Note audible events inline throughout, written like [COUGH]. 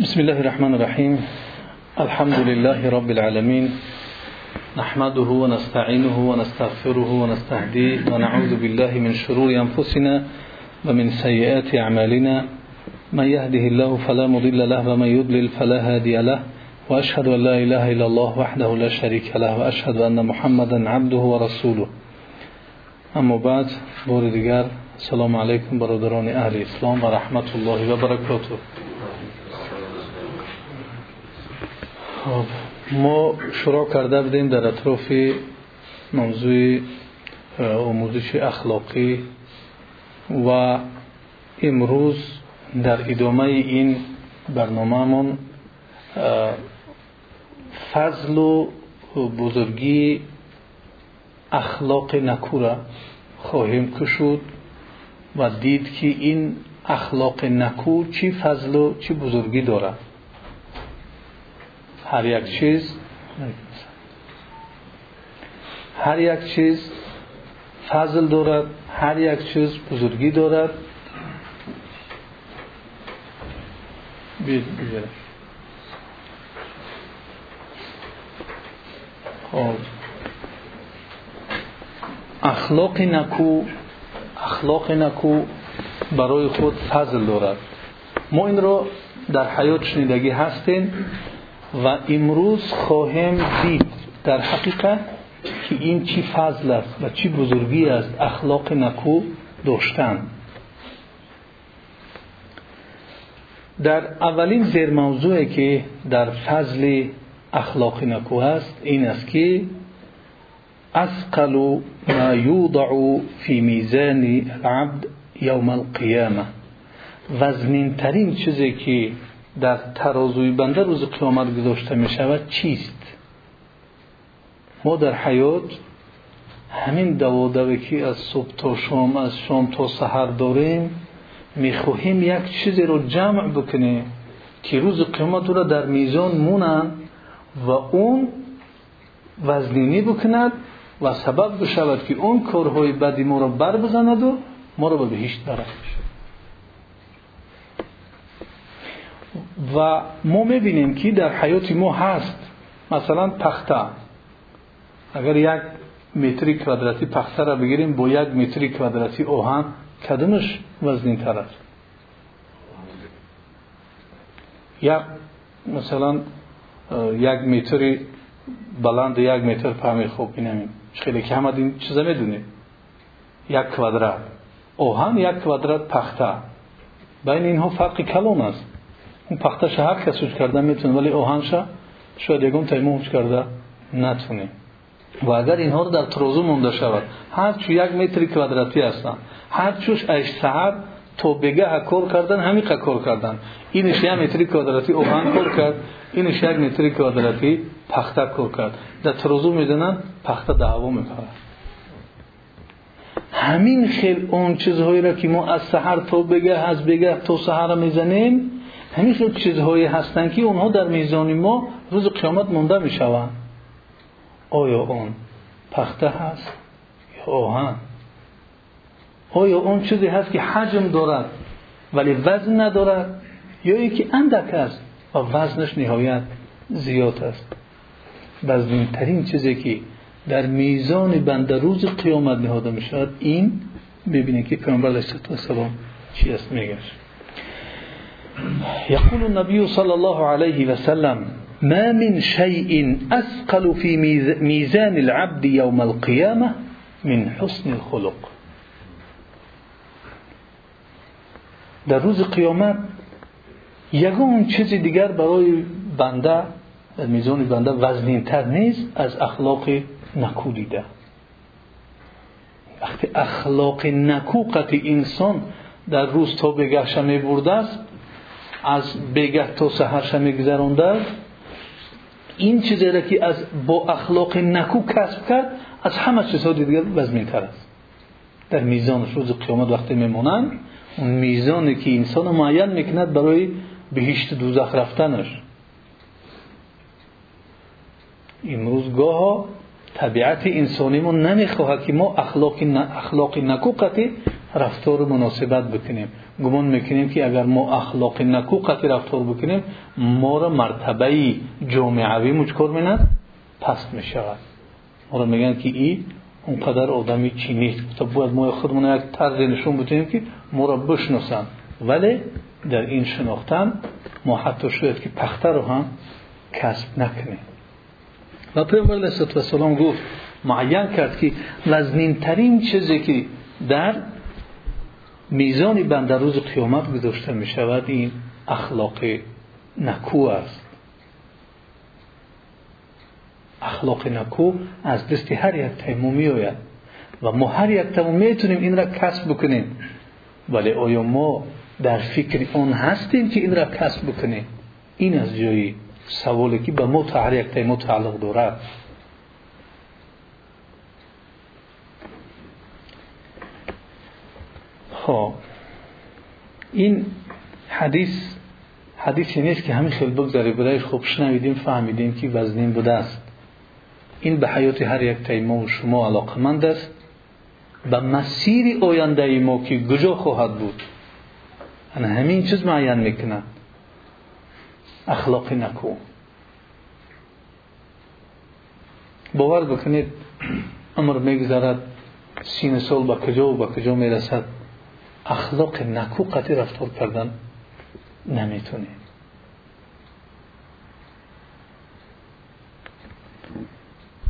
بسم الله الرحمن الرحيم. الحمد لله رب العالمين. نحمده ونستعينه ونستغفره ونستهديه ونعوذ بالله من شرور أنفسنا ومن سيئات أعمالنا. من يهده الله فلا مضل له ومن يضلل فلا هادي له. وأشهد أن لا إله إلا الله وحده لا شريك له وأشهد أن محمدا عبده ورسوله. أما بعد بار دیگر سلام علیکم برادران أهل اسلام و رحمت الله و برکاته خب ما شروع کرده بودیم در اطراف موضوع آموزش اخلاقی و امروز در ادامه این برنامهمون فضل و بزرگی اخلاق نکو خواهیم کشود و دید که این اخلاق نکو چی فضل و چی بزرگی دارد هر یک چیز هر یک چیز فضل دارد هر یک چیز بزرگی دارد. بید خب. اخلاق نکو اخلاق نکو برای خود فضل دارد. ما این رو در حیات شنیدگی هستیم. و امروز خواهیم دید در حقیقت که این چی فضل است و چی بزرگی است اخلاق نکو داشتن. در اولین زیر موضوعی که در فضل اخلاق نکو هست این است که اسقل ما یوضع فی میزان العبد یوم القیامه وزنین ترین چیزی که در ترازوی بنده روز قیامت گذاشته می شود چیست؟ ما در حیات همین دوادوی که از صبح تا شام از شام تا سحر داریم می‌خواهیم یک چیزی رو جمع بکنیم که روز قیامت را در میزان مونن و اون وزنینی بکند و سبب بشود که اون کارهای بدی ما را بر بزند و ما را به بهشت برد و ما می‌بینیم که در حیات ما هست. مثلا تخته. اگر یک متری کوادراتی تخته را بگیریم با یک متری کوادراتی آهن کدومش وزنین تر است؟ یا مثلا یک متری بلند یک متر فهمی خوب بینیم خیلی که همه این چیزا می‌دونیم یک کوادرات آهن یک کوادرات تخته. بین اینها فرق کلام است. پختش هر کس اوج کرده می‌تونه ولی آهنش شاید یکم تیمون اوج کرده نتونه و اگر اینها رو در ترازو مونده شود هر چو یک متر کوادراتی هستن هر چوش ایش سحر تو بگه کار کردن همین کار کردن. اینش یک متر کوادراتی آهن کار کرد اینش یک متر کوادراتی پخته کار کرد. در ترازو می‌دونن پخته دعوا می‌کنه همین خیل اون چیزهایی را که ما از سحر تو بگه از بگه تو سحر می‌زنیم همین خیل چیزهایی هستن که اونها در میزان ما روز قیامت مونده می‌شوند. آیا اون پخته هست یا آهن؟ آیا اون چیزی هست که حجم دارد ولی وزن ندارد؟ یا یکی اندک است و وزنش نهایت زیاد است. وزنین ترین چیزی که در میزان بنده روز قیامت نهاده می شود این ببینید که پیامبر علیه السلام چی است میگه. يقول النبي صلى الله عليه وسلم ما من شيء أثقل في ميزان العبد يوم القيامة من حسن الخلق. در روز قیامت یگان چیزی دیگر برای بنده میزان بنده وزنین تر نیست از اخلاق نکو دیده وقتی اخلاق نکو قطع انسان در روز تا بگهش می برده است از بگه تا سهرش می گذرانده است این چیزی را که از با اخلاق نکو کسب کرد از همه چیزها دیگر وزنین تر است. در میزان روز قیامت وقتی میمونند اون میزانی که انسان معین می‌کند برای بهشت دوزخ رفتنش. امروز گاه طبیعت انسانیمون نمی‌خواهد که ما اخلاق اخلاق نکو قطع رفتار مناسبت بکنیم. گمان می‌کنیم که اگر ما اخلاق نکو قطعی رفتار بکنیم ما را مرتبه جامعوی مجکر میند پست می‌شود. ما را میگن که ای اونقدر آدمی چی نیست. تا باید ما خودمون یک طرز نشون بتونیم که ما را بشناسن. ولی در این شناختن ما حتی شاید که پخته رو هم کسب نکنیم. و پیغمبر علیه السلام گفت معین کرد که وزنین ترین چیزی که در میزان بنده روز قیامت گذاشته می شود این اخلاق نکو است. اخلاق نکو از دست هر یک تیمو می آید و ما هر یک تیمو می‌تونیم این را کسب بکنیم. ولی آیا ما در فکر اون هستیم که این را کسب بکنیم؟ این از جایی سوالی که به ما هر یک تیمو تعلق دارد. خب این حدیث حدیثی نیست که همین خیلی بگذاری بودهش خوب شنویدیم فهمیدیم که وزنین بوده است. این به حیات هر یک تیمه و شما علاقمند است. به مسیر آینده ما که گجا خواهد بود؟ همین چیز معین می‌کنن اخلاق نکو. باور بکنید امر می‌گذارد سین سال با کجا و با کجا می‌رسد. اخلاق نکو قطعی رفتار کردن نمی‌تونه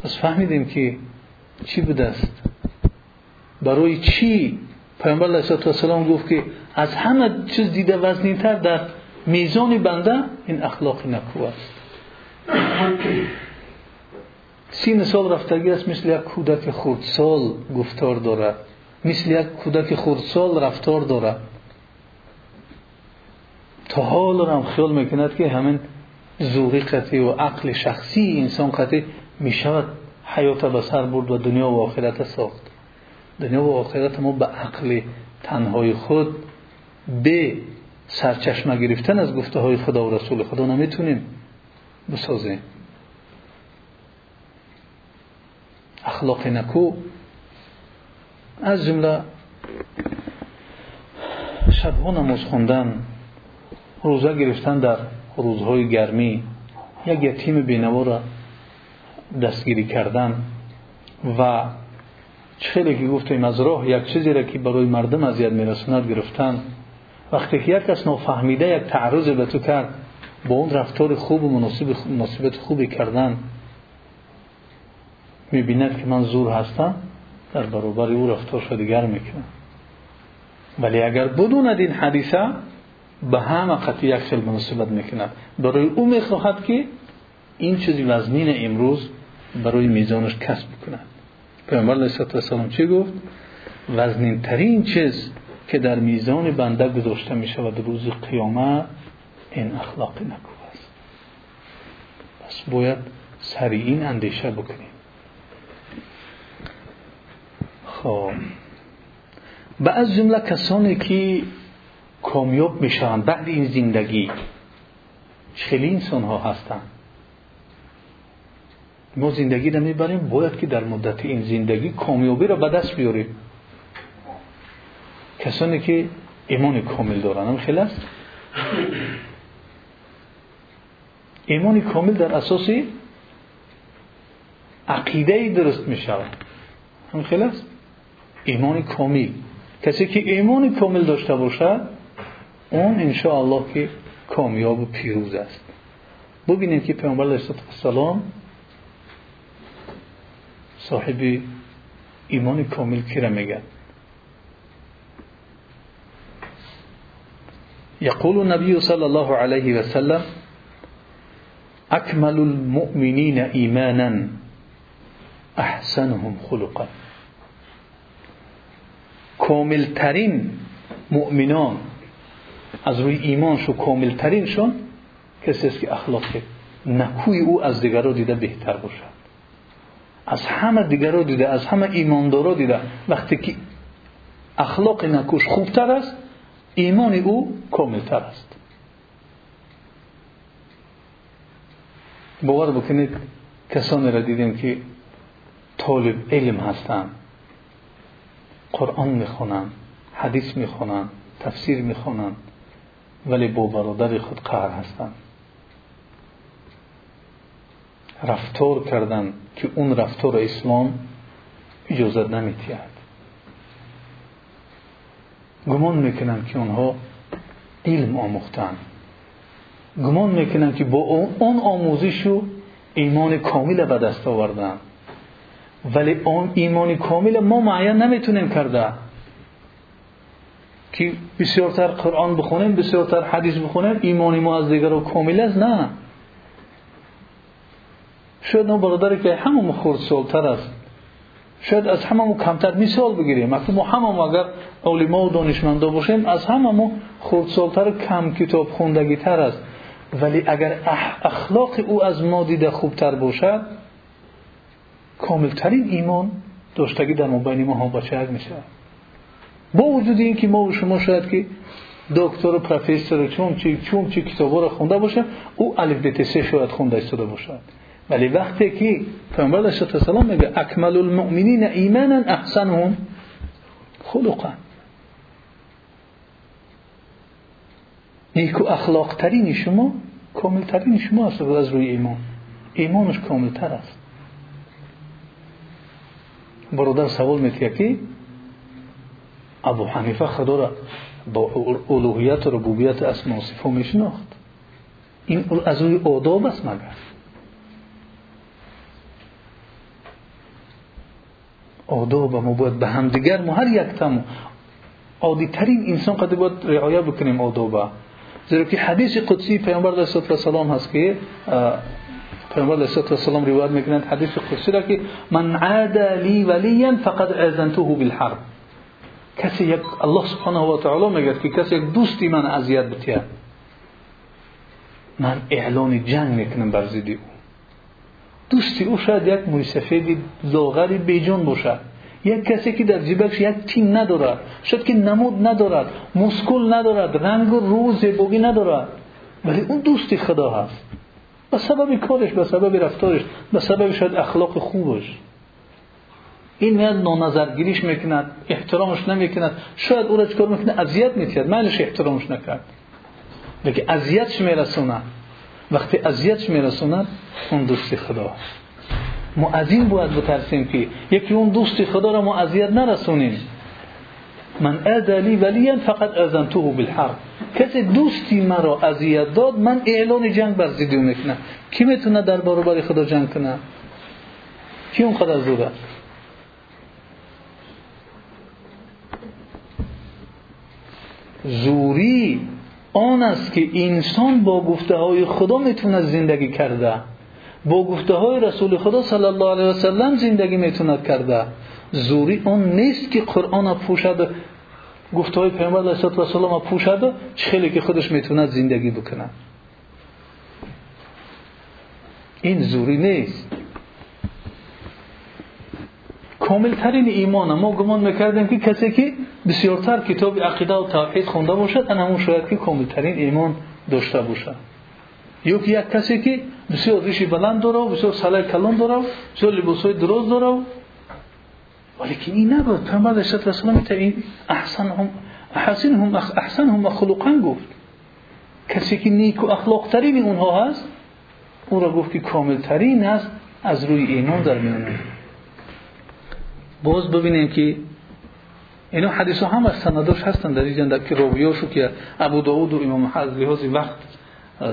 پس فهمیدیم که چی بوده است؟ برای چی پیامبر علیه السلام گفت که از همه چیز دیده وزنیتر در میزان بنده این اخلاق نکو است. سی سال رفتگی است مثل یک کودک خردسال گفتار دارد. مثل یک کودک خردسال رفتار دارد تا حال هم خیال می‌کند که همین زوری قطعی و عقل شخصی انسان قطعی می‌شود حیات به سر و دنیا و آخرت ساخت. دنیا و آخرت ما به عقل تنهای خود به سرچشمه گرفتن از گفته های خدا و رسول خدا نمی‌تونیم بسازیم. اخلاق نکو از جمله شبها نماز خوندن روزه گرفتن در روزهای گرمی یک یتیم بینوا را دستگیری کردن و خیلی که گفتیم از راه یک چیزی را که برای مردم اذیت میرساند گرفتن. وقتی که یک کس نفهمیده یک تعرض به تو کرد با اون رفتار خوب و مناسبت خوبی کردن می‌بیند که من زور هستم. در برابر او رفتار دیگر می‌کنه. ولی اگر بدوند این حدیثه به همه قطعی یک خیل مناسبت می‌کند. برای او می‌خواهد که این چیزی وزنین امروز برای میزانش کسب کند. پیامبر علیه السلام چی گفت؟ وزنین ترین چیز که در میزان بنده گذاشته می شود روز قیامت این اخلاق نکو است. پس باید سریع این اندیشه بکنیم. خب. و از جمله کسانی که کامیاب میشن بعد این زندگی خیلی انسان ها هستند. ما زندگی را می‌بریم باید که در مدت این زندگی کامیابی را به دست بیاریم. کسانی که ایمان کامل دارن هم خیلی است؟ ایمان کامل در اساس عقیده درست می هم خیلی است؟ ایمان کامل. کسی که ایمان کامل داشته باشد اون انشاءالله که کامیاب و پیروز است. ببینیم که پیامبر علیه السلام صاحب ایمان کامل کی را میگن يقول النبي صلى الله عليه وسلم أكمل المؤمنين إيمانا أحسنهم خلقا. کامل ترین مؤمنان از روی ایمانشو کامل ترینشون کسی است که اخلاق نکوی او از دیگران دیده بهتر باشد. از همه دیگران دیده از همه ایماندارا دیده. وقتی که اخلاق نکوش خوبتر است ایمان او کاملتر است. باور بکنید کسانی را دیدیم که طالب علم هستند. قرآن می‌خونن حدیث می‌خونن تفسیر می‌خونن ولی با برادر خود قهر هستند رفتار کردن که اون رفتار اسلام اجازت نمیتید گمان می‌کنن که اونها علم آموختن. گمان می‌کنن که با اون آموزش و ایمان کامل به دست آوردن. ولی اون ایمان کامل ما معین نمی‌تونیم کرده. که بسیارتر قرآن بخونیم بسیارتر حدیث بخونیم ایمان ما از دیگر کامل است؟ نه. شاید نو برادری که همون خورد سالتر است. شاید از هممون کمتر مثال بگیریم. اگه ما هممون اگر علما و دانشمندا باشیم از هممون خردسالتر کم کتاب خوندگی تر است. ولی اگر اخلاق او از ما دیده خوبتر باشد کاملترین ایمان داشتگی در مبین ما هم بچه میشه؟ با وجود این که ما و شما شاید که دکتر و پروفسور چون چی چون چی کتابا رو خونده باشه او الف ب شاید خونده استاده باشد. ولی وقتی که پیامبر علیه السلام میگه اکمل المؤمنین ایمانا احسنهم خلقا. نیکو اخلاق ترین شما کامل ترین شما است از روی ایمان. ایمانش کامل تر است. برادر سوال میتیه که ابو حنیفه خدا را با الوهیت و ربوبیت اسم و صفه میشناخت. این از روی آداب است مگر؟ آداب ما باید به هم دیگر ما هر یک تم عادی ترین انسان قد باید رعایت بکنیم آداب. زیرا که حدیث قدسی پیامبر علیه السلام هست که پیامبر علیه السلام روایت می‌کنند حدیث قدسی را که من عاد لی ولیا فقد اذنته بالحرب کسی یک الله سبحانه و تعالی میگه که کسی یک دوستی من اذیت بتید من اعلان جنگ می‌کنم بر ضد او دوستی او شاید یک موی سفید لاغری بیجون باشد یک کسی که در جیبش یک تیم ندارد شاید که نمود ندارد مسکول ندارد رنگ و روز بوگی ندارد ولی اون دوستی خدا هست به سبب کارش به سبب رفتارش به سبب شاید اخلاق خوبش. این میاد نانظرگیریش می‌کند احترامش نمی‌کند. شاید او را چکار می‌کنه؟ اذیت می‌کرد. مالش احترامش نکرد. لیکن اذیتش میرسوند؟ وقتی اذیتش میرسوند؟ اون دوستی خدا. ما از این باید بترسیم که یکی اون دوستی خدا را ما اذیت نرسونیم. من ادلی ولیا فقط اذنته بالحرب. کسی دوستی مرا اذیت داد من اعلان جنگ بر ضد او می‌کنم. کی می‌تونه در برابر خدا جنگ کنه؟ کی اون قدر زوره زوری آن است که انسان با گفته های خدا می‌تونه زندگی کرده. با گفته های رسول خدا صلی الله علیه وسلم زندگی می‌تونه کرده. زوری آن نیست که قرآن پوشد گفته های پیامبر علیه السلام پوشد خیلی که خودش می‌تونه زندگی بکنه. این زوری نیست. کامل ترین ایمان ما گمان می‌کردیم که کسی که بسیارتر کتاب عقیده و توحید خونده باشد انا همون شاید که کامل ترین ایمان داشته باشد. یا که یک کسی که بسیار ریشی بلند داره و بسیار سلای کلان داره و بسیار لباس های دراز داره ولی که این نبود. پیامبر علیه السلام این احسن هم احسن هم احسن هم خلقا گفت. کسی که نیک و اخلاق ترین اونها هست او را گفت که کامل ترین است از روی ایمان در میانه باز ببینیم که اینا حدیث هم از سنداش هستن در اینجا که راویاشو که ابو داود و امام حضرت لحاظ وقت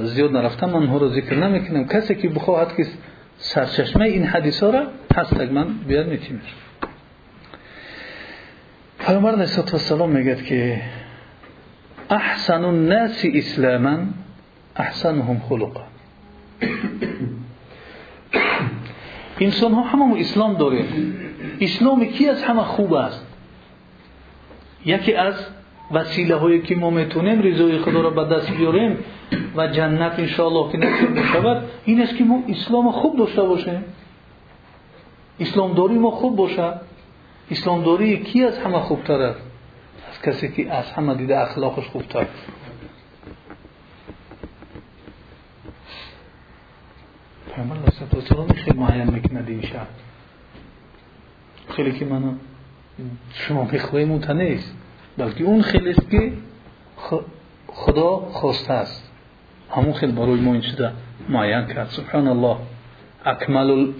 زیاد نرفتم من اونها رو ذکر نمی‌کنم. کسی که بخواهد که سرچشمه این حدیث ها را هست من بیاد می‌تونیم پیامبر علیه السلام میگه که احسن الناس اسلاما احسنهم خلقا انسان ها همه اسلام داریم اسلام کی از همه خوب است یکی از وسیله هایی که ما می‌تونیم رضای خدا را به دست بیاریم و جنت انشاءالله که نصیب بشود این است که ما اسلام خوب داشته باشیم اسلام داری ما خوب باشد اسلام داری کی از همه خوبتر است؟ از کسی که از همه دیده اخلاقش خوبتر پیامبر علیه السلام خیلی معین می‌کنه این خیلی که منو شما می‌خواهیم اون نیست بلکه اون خیلی است که خدا خواسته است. همون خیلی برای ما این چیزا معین کرد. سبحان الله. اکمل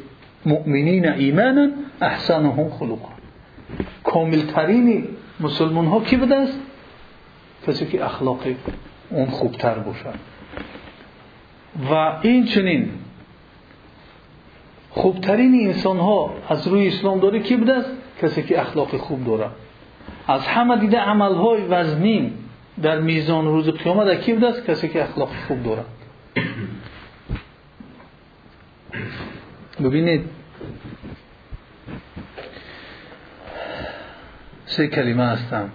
المؤمنین ایمانا احسنهم خلقا. کامل ترین مسلمان ها کی بوده است؟ کسی که اخلاق اون خوبتر باشد و این چنین خوبترین انسان ها از روی اسلام داره کی بوده است؟ کسی که اخلاق خوب داره. از همه دیده عمل های وزنین در میزان روز قیامت کی بوده است؟ کسی که اخلاق خوب داره. [COUGHS] ببینید سه کلمه هستم.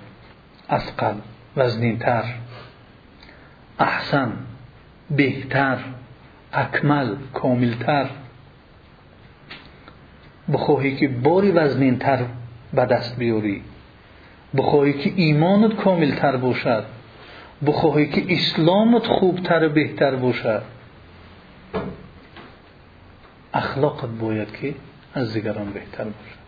اسقل وزنینتر. احسن بهتر. اکمل کاملتر. بخواهی که باری وزنینتر به دست بیاری. بخواهی که ایمانت کاملتر باشد. بخواهی که اسلامت خوبتر و بهتر باشد. اخلاقت باید که از دیگران بهتر باشد.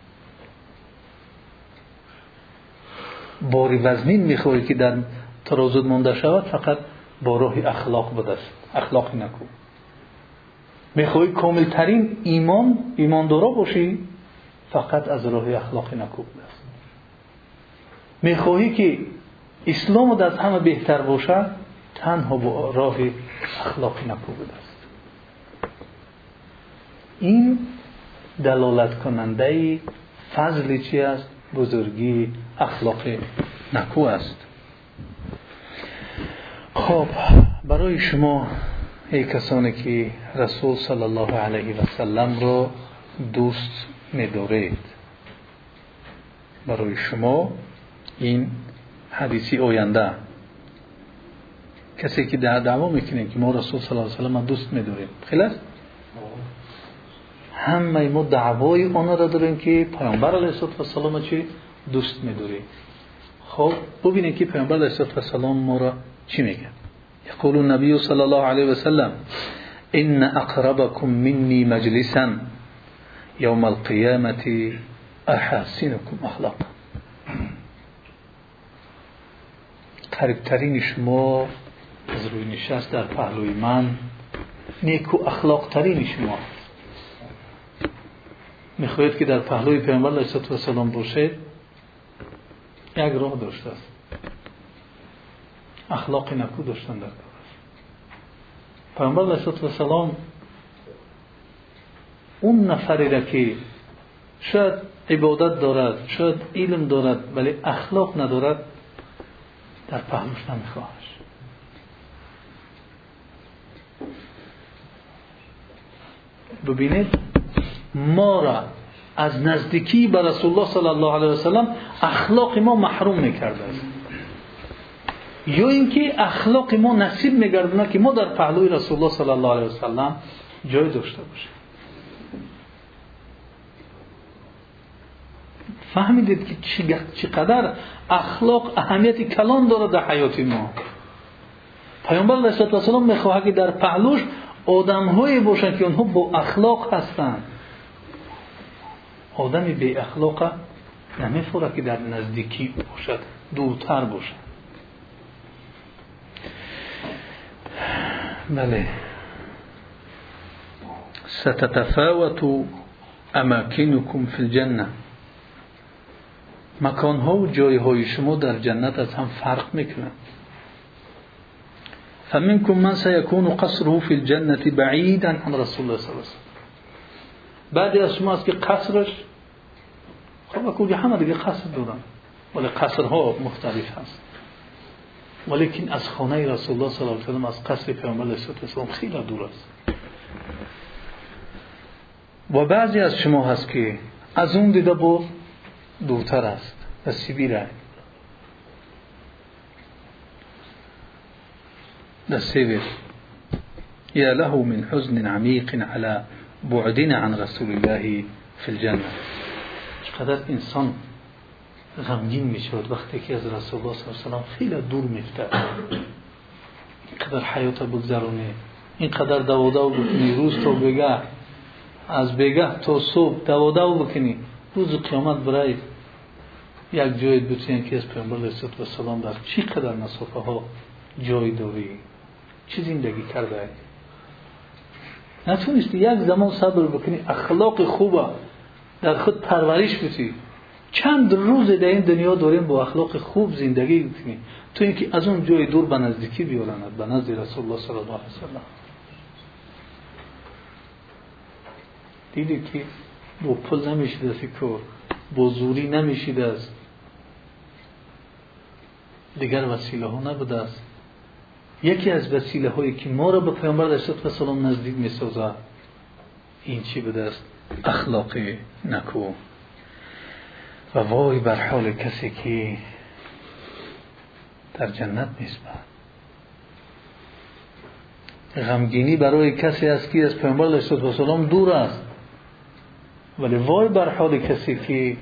باری وزنین می‌خواهی که در ترازود مونده شود فقط با راه اخلاق بدست. اخلاقی نکو. می‌خواهی کاملترین ایمان ایمان دارا باشی فقط از راه اخلاقی نکو بدست. می‌خواهی که اسلام از همه بهتر باشد تنها با راه اخلاقی نکو بدست. این دلالت کننده فضل چی است؟ بزرگی اخلاق نکو است. خب برای شما ای کسانی که رسول صلی الله علیه و سلم رو دوست می‌دارید برای شما این حدیثی آینده. کسی که دعوا می‌کنه که ما رسول صلی الله علیه و سلم دوست می‌داریم است همه ما دعوای آن را داریم که پیامبر علیه السلام چی؟ دوست می‌داریم. خب ببینید که پیامبر علیه السلام ما را چی میگه. يقول النبي صلى الله عليه وسلم إن أقربكم مني مجلسا يوم القيامة أحاسنكم أخلاقا قریبترین شما از روی نشست در پهلوی من نیکو اخلاق ترین شما. می‌خواهید که در پهلوی پیامبر علیه السلام باشید یک راه داشته است. اخلاق نکو داشتن در کار پیامبر علیه السلام اون نفری را که شاید عبادت دارد شاید علم دارد ولی اخلاق ندارد در پهلوش نمیخواهش ببینید ما را از نزدیکی به رسول الله صلی الله علیه وسلم اخلاق ما محروم می‌کرده است. یا اینکه اخلاق ما نصیب میگردونه که ما در پهلوی رسول الله صلی الله علیه وسلم جای داشته باشیم. فهمیدید که چقدر اخلاق اهمیت کلان داره در حیات ما. پیامبر علیه السلام می‌خواه که در پهلوش آدمهایی باشن که اونها با اخلاق هستند. آدمی بی اخلاق نمیفوره که در نزدیکی باشد دورتر باشد. بله. ستتفاوت اماکنکم فی الجنه مکان ها و جای های شما در جنت از هم فرق می‌کنند. فمنكم من سيكون قصره في الجنة بعيدا عن رسول الله صلى الله عليه وسلم بعد از شما است که قصرش خب کجا همه دیگه قصر دارن. ولی قصرها مختلف هست. ولیکن از خانه رسول الله صلی الله علیه و از قصر پیامبر علیه السلام خیلی دور است. و بعضی از شما هست که از اون دیده با دورتر است و سیبیر در یا له من حزن عمیق على بعدنا عن رسول الله في الجنة. چقدر انسان غمگین میشود وقتی که از رسول الله صلی الله علیه و خیلی دور میفته اینقدر حیات بگذرونه اینقدر دوادو بکنی روز تا بگه از بگه تا صبح دوادو بکنی. روز قیامت برای یک جای بتونیم که از پیامبر علیه و سلام در چی قدر مسافه ها جای داری؟ چی زندگی کرده؟ نتونستی یک زمان صبر بکنی. اخلاق خوبه. در خود پرورش بتی چند روز در این دنیا داریم با اخلاق خوب زندگی کنیم تو اینکه از اون جای دور به نزدیکی بیارند به نزد رسول الله صلی الله علیه وسلم دیدی که با پل نمیشید از کار. با زوری نمیشید از دیگر وسیله ها نبوده است. یکی از وسیله هایی که ما را به پیامبر علیه سلام نزدیک می این چی بوده است؟ اخلاق نکو. و وای بر حال کسی که در جنت نیست غمگینی برای کسی است که از پیامبر علیه سلام دور است. ولی وای بر حال کسی که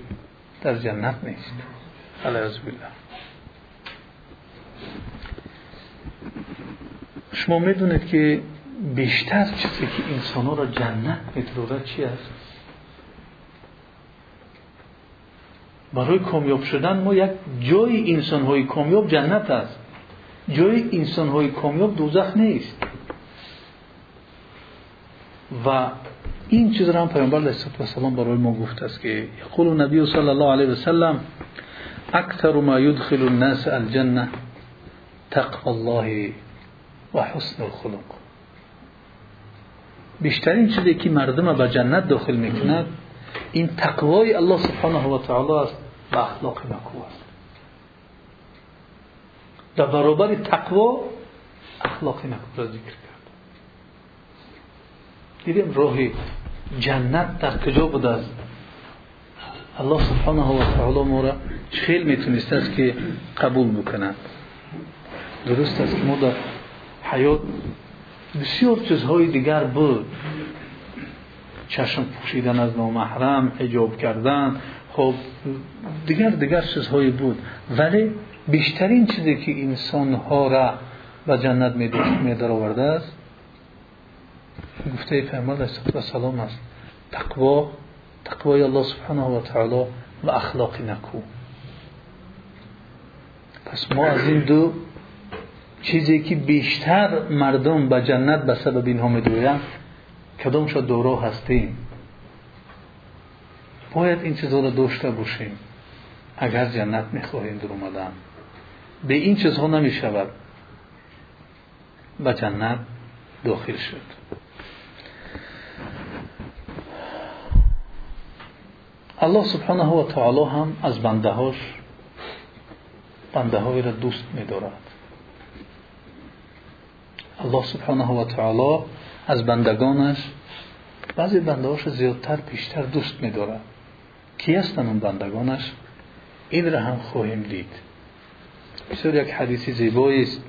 در جنت نیست. علیه بالله. شما می‌دونید که بیشتر چیزی که انسان را جنت میتروره چی است؟ برای کامیاب شدن ما یک جای انسان های کامیاب جنت است. جای انسان های کامیاب دوزخ نیست. و این چیز را هم پیامبر علیه السلام برای ما گفته است که یقول نبی صلی الله علیه و سلم اکثر ما يدخل الناس الجنه تقوى الله و حسن الخلق. بیشترین چیزی که مردم به جنت داخل می‌کند این تقوای الله سبحانه و تعالی است و اخلاق نکو است. در برابر تقوا اخلاق نکو را ذکر کرد. دیدیم راه جنت در کجا بوده است الله سبحانه و تعالی ما را خیلی می‌تونست است که قبول بکنه درست است که ما در حیات بسیار چیزهای دیگر بود چشم پوشیدن از نامحرم حجاب کردن خب دیگر دیگر چیزهایی بود. ولی بیشترین چیزی که انسان ها را به جنت می آورده است گفته پیامبر علیه السلام است تقوا تقوای الله سبحانه و تعالی و اخلاق نکو. پس ما از این دو چیزی که بیشتر مردم به جنت به سبب اینها میدویند کدام شد دورا هستیم؟ باید این چیزها را داشته باشیم. اگر جنت می‌خواهیم در اومدن. به این چیزها نمی شود به جنت داخل شد. الله سبحانه و تعالی هم از بنده هاش بنده را دوست می الله سبحانه و تعالی از بندگانش بعضی بندهاش زیادتر بیشتر دوست میدارد کی هستن اون بندگانش؟ این را هم خواهیم دید. بسیار یک حدیثی زیبایی است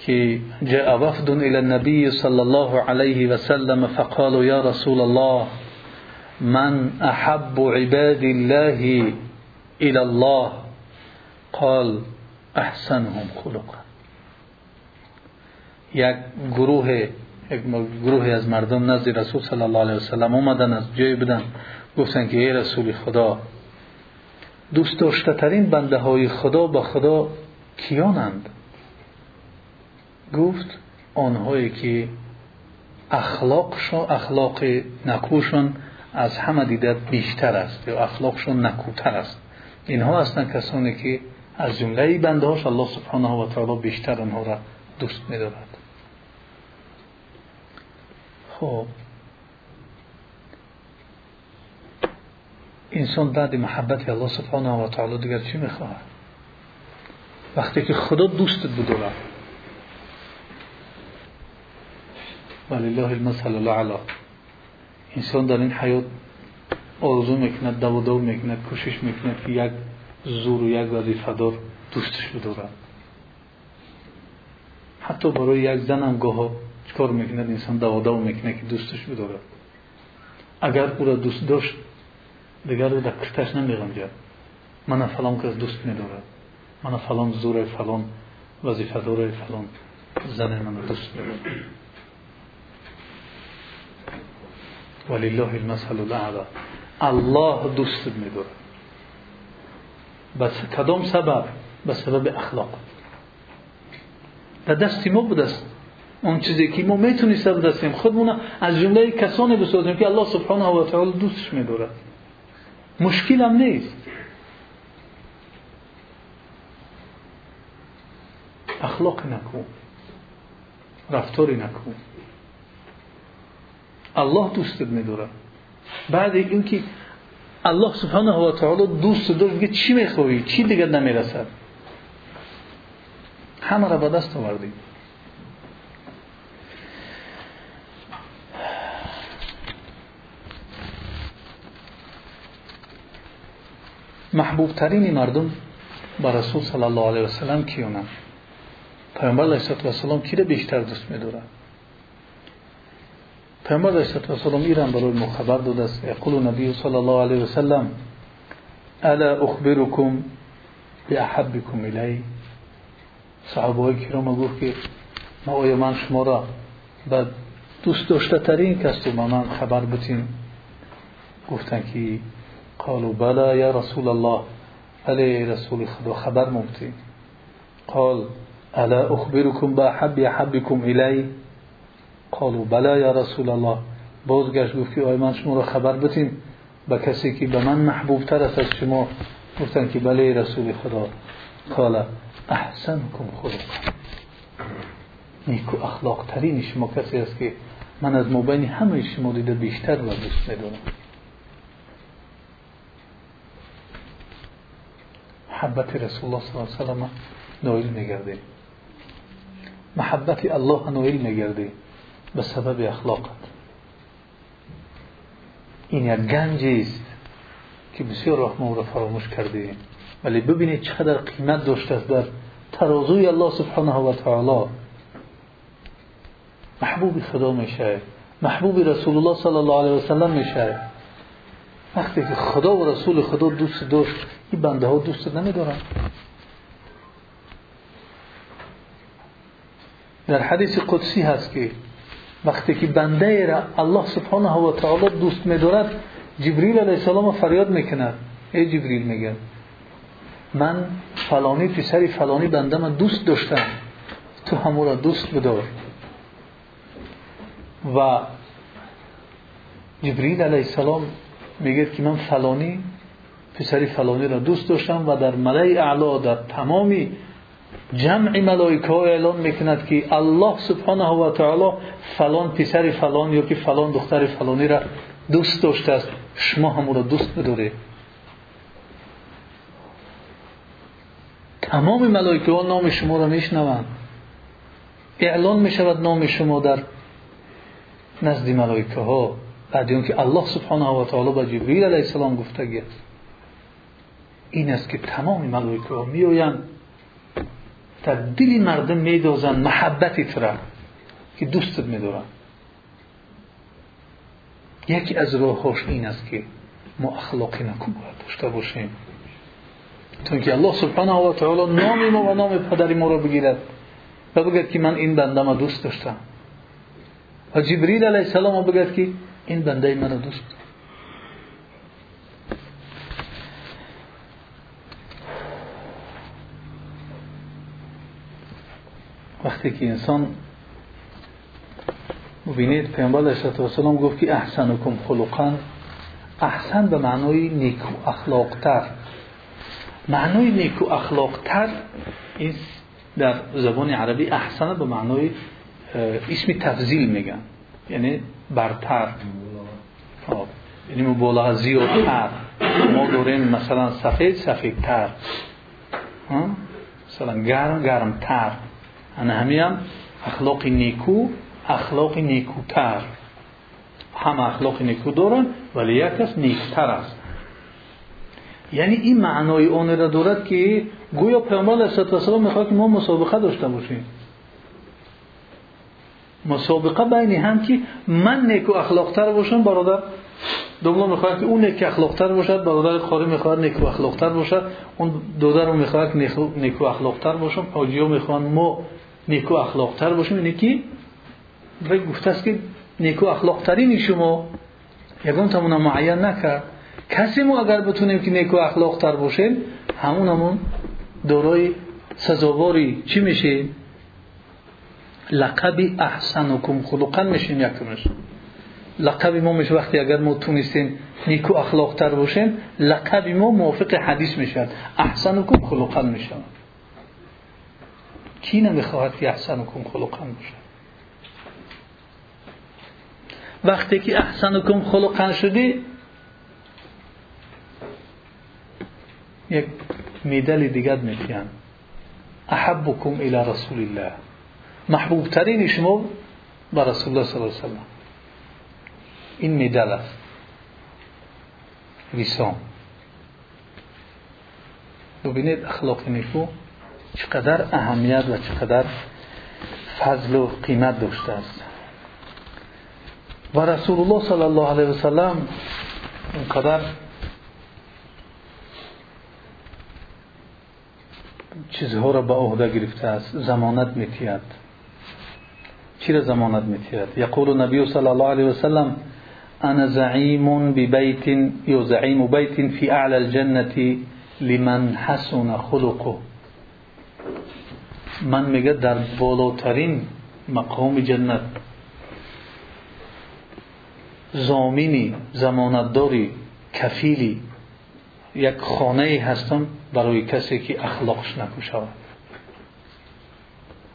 که جاء وفد الى النبي صلى الله عليه وسلم فقالوا يا رسول الله من احب عباد الله الى الله؟ قال احسنهم خلقا. یک گروه یک گروه از مردم نزد رسول صلی الله علیه و سلم اومدن از جای بدن گفتن که ای رسول خدا دوست داشته ترین بنده های خدا با خدا کیانند؟ گفت آنهایی که اخلاقشون اخلاق نکوشون از همه دیدت بیشتر است یا اخلاقشون نکوتر است. اینها هستند کسانی که از جمله بنده هاش الله سبحانه و تعالی بیشتر آنها را دوست می‌دارد. خب. انسان بعد محبت الله سبحانه و تعالی دیگر چی می‌خواهد؟ وقتی که خدا دوستت بداره ولله المثل الاعلى. انسان در این حیات آرزو می‌کنه دو می‌کنه کوشش می‌کنه که یک زور و یک وظیفه دار دوستش بداره حتی برای یک زن هم گاه چکار می‌کنه؟ انسان دو می‌کنه که دوستش بداره. اگر او را دوست داشت دیگر او در کشتش نمیغنجد من فلان کس دوست میدارد من فلان زور فلان وظیفه دار فلان زن من دوست میدارد ولله المثل الاعلى الله دوست میدارد. بس کدام سبب؟ به سبب اخلاق. در دست ما اون چیزی که ما می‌تونیم بدستیم خودمون از جمله کسانی بسازیم که الله سبحانه و تعالی دوستش میدارد. مشکل هم نیست. اخلاق نکن رفتاری نکن الله دوستت میداره بعد اینکه الله سبحانه و تعالی دوست داشت میگه چی میخوایی چی دیگه نمی‌رسد؟ همه را به دست آوردیم محبوب ترین مردم با رسول صلی الله علیه و سلم کیونند پیامبر علیه السلام کی را بیشتر دوست می‌دارد پیامبر علیه السلام ایران برای ما خبر داده است. یقول نبی صلی الله علیه و سلم الا اخبركم باحبكم الی. صحابه کرام گفت که ما آیا من شما را به دوست داشته ترین کس رو من خبر بتیم گفتن که قالوا بلا یا رسول الله. علی رسول خدا خبر مبتیم قال الا اخبركم بحب حبكم الی؟ قالوا بلا یا رسول الله. بازگشت گفت که من شما را خبر بتیم به کسی که به من محبوب تر است از شما گفتن که بله رسول خدا. قال احسنكم خلقا نیکو اخلاق ترین شما کسی است که من از مبین همه شما دیده بیشتر و دوست می‌دونم. محبت رسول الله صلی الله علیه و سلم نایل میگردیم محبت الله نویل میگردی به سبب اخلاقت. این یک گنجی است که بسیار رحمه را فراموش کردی. ولی ببینید چقدر قیمت داشته است در ترازوی الله سبحانه و تعالی. محبوب خدا میشه. محبوب رسول الله صلی الله علیه و سلم میشه. وقتی که خدا و رسول خدا دوست داشت این بنده ها دوست نمیدارن. در حدیث قدسی هست که وقتی که بنده را الله سبحانه و تعالی دوست می‌دارد جبریل علیه السلام فریاد می‌کند. ای جبریل میگه من فلانی پسر فلانی بنده من دوست داشتم. تو همو را دوست بدار. و جبریل علیه السلام میگه که من فلانی پسر فلانی را دوست داشتم و در ملای اعلا در تمامی جمع ملائکه ها اعلان می‌کند که الله سبحانه و تعالی فلان پسر فلان یا که فلان دختر فلانی را دوست داشته است. شما هم را دوست بدارید تمام ملائکه ها نام شما را میشنوند. اعلان می‌شود نام شما در نزد ملائکه ها. بعد که الله سبحانه و تعالی به جبریل علیه السلام گفته است این است که تمام ملائکه ها میآیند در دل مردم میدازن محبت را که دوستت میدارن. یکی از راهاش این است که ما اخلاقی نکن داشته باشیم. چون که الله سبحانه و تعالی نام ما و نام پدر ما را بگیرد. و بگد که من این بنده ما دوست داشتم. و جبریل علیه السلام بگد که این بنده من دوست. وقتی که انسان ببینید پیامبر علیه السلام گفت که احسنکم خلقا. احسن به معنای نیکو اخلاقتر. معنای نیکو اخلاقتر در زبان عربی احسن به معنای اسم تفضیل میگن. یعنی برتر. خب، یعنی مبالغه زیادتر ما داریم مثلا سفید سفیدتر. مثلا گرم گرمتر. انا همین هم اخلاق نیکو اخلاق نیکوتر. هم اخلاق نیکو دارن ولی یک کس نیکتر است. یعنی این معنای اون را دارد که گویا پیامبر علیه السلام می‌خواد که ما مسابقه داشته باشیم. مسابقه بین هم که من نیکو اخلاقتر باشم برادر دوم می‌خواد که اون نیک اخلاقتر باشد برادر خاری می‌خواد نیکو اخلاقتر باشد اون دو رو می‌خواد که نیکو اخلاقتر باشم حاجی ها می‌خوان ما نیکو اخلاق تر باشیم. اینه که گفته است که نیکو اخلاق ترین شما یکم تمونا معین نکرد. کسی ما اگر بتونیم که نیکو اخلاق تر باشیم همون همون دارای سزاواری چی میشه؟ لقب احسنکم خلقا میشیم یکمش لقب ما میشه وقتی اگر ما تونستیم نیکو اخلاق تر باشیم لقب ما موافق حدیث می‌شد احسنکم خلقا میشه. کی نمی‌خواهد که احسنکم خلقا بشه؟ وقتی که احسنکم خلقا شدی یک میدل دیگر میتیان احبکم الى رسول الله. محبوب ترین شما با رسول الله صلی الله علیه وسلم این میدل است. ویسام. ببینید اخلاق نیکو چقدر اهمیت و چقدر فضل و قیمت داشته است. و رسول الله صلی الله علیه وسلم اونقدر چیزها را به عهده گرفته است زمانت میتید چی را زمانت میتید یقول نبی صلی الله علیه وسلم انا زعیم ببیت یا زعیم بیت فی اعلى الجنه لمن حسن خلقه. من میگه در بالاترین مقام جنت. زامینی زمانتداری کفیلی یک خانه هستم برای کسی که اخلاقش نکو شود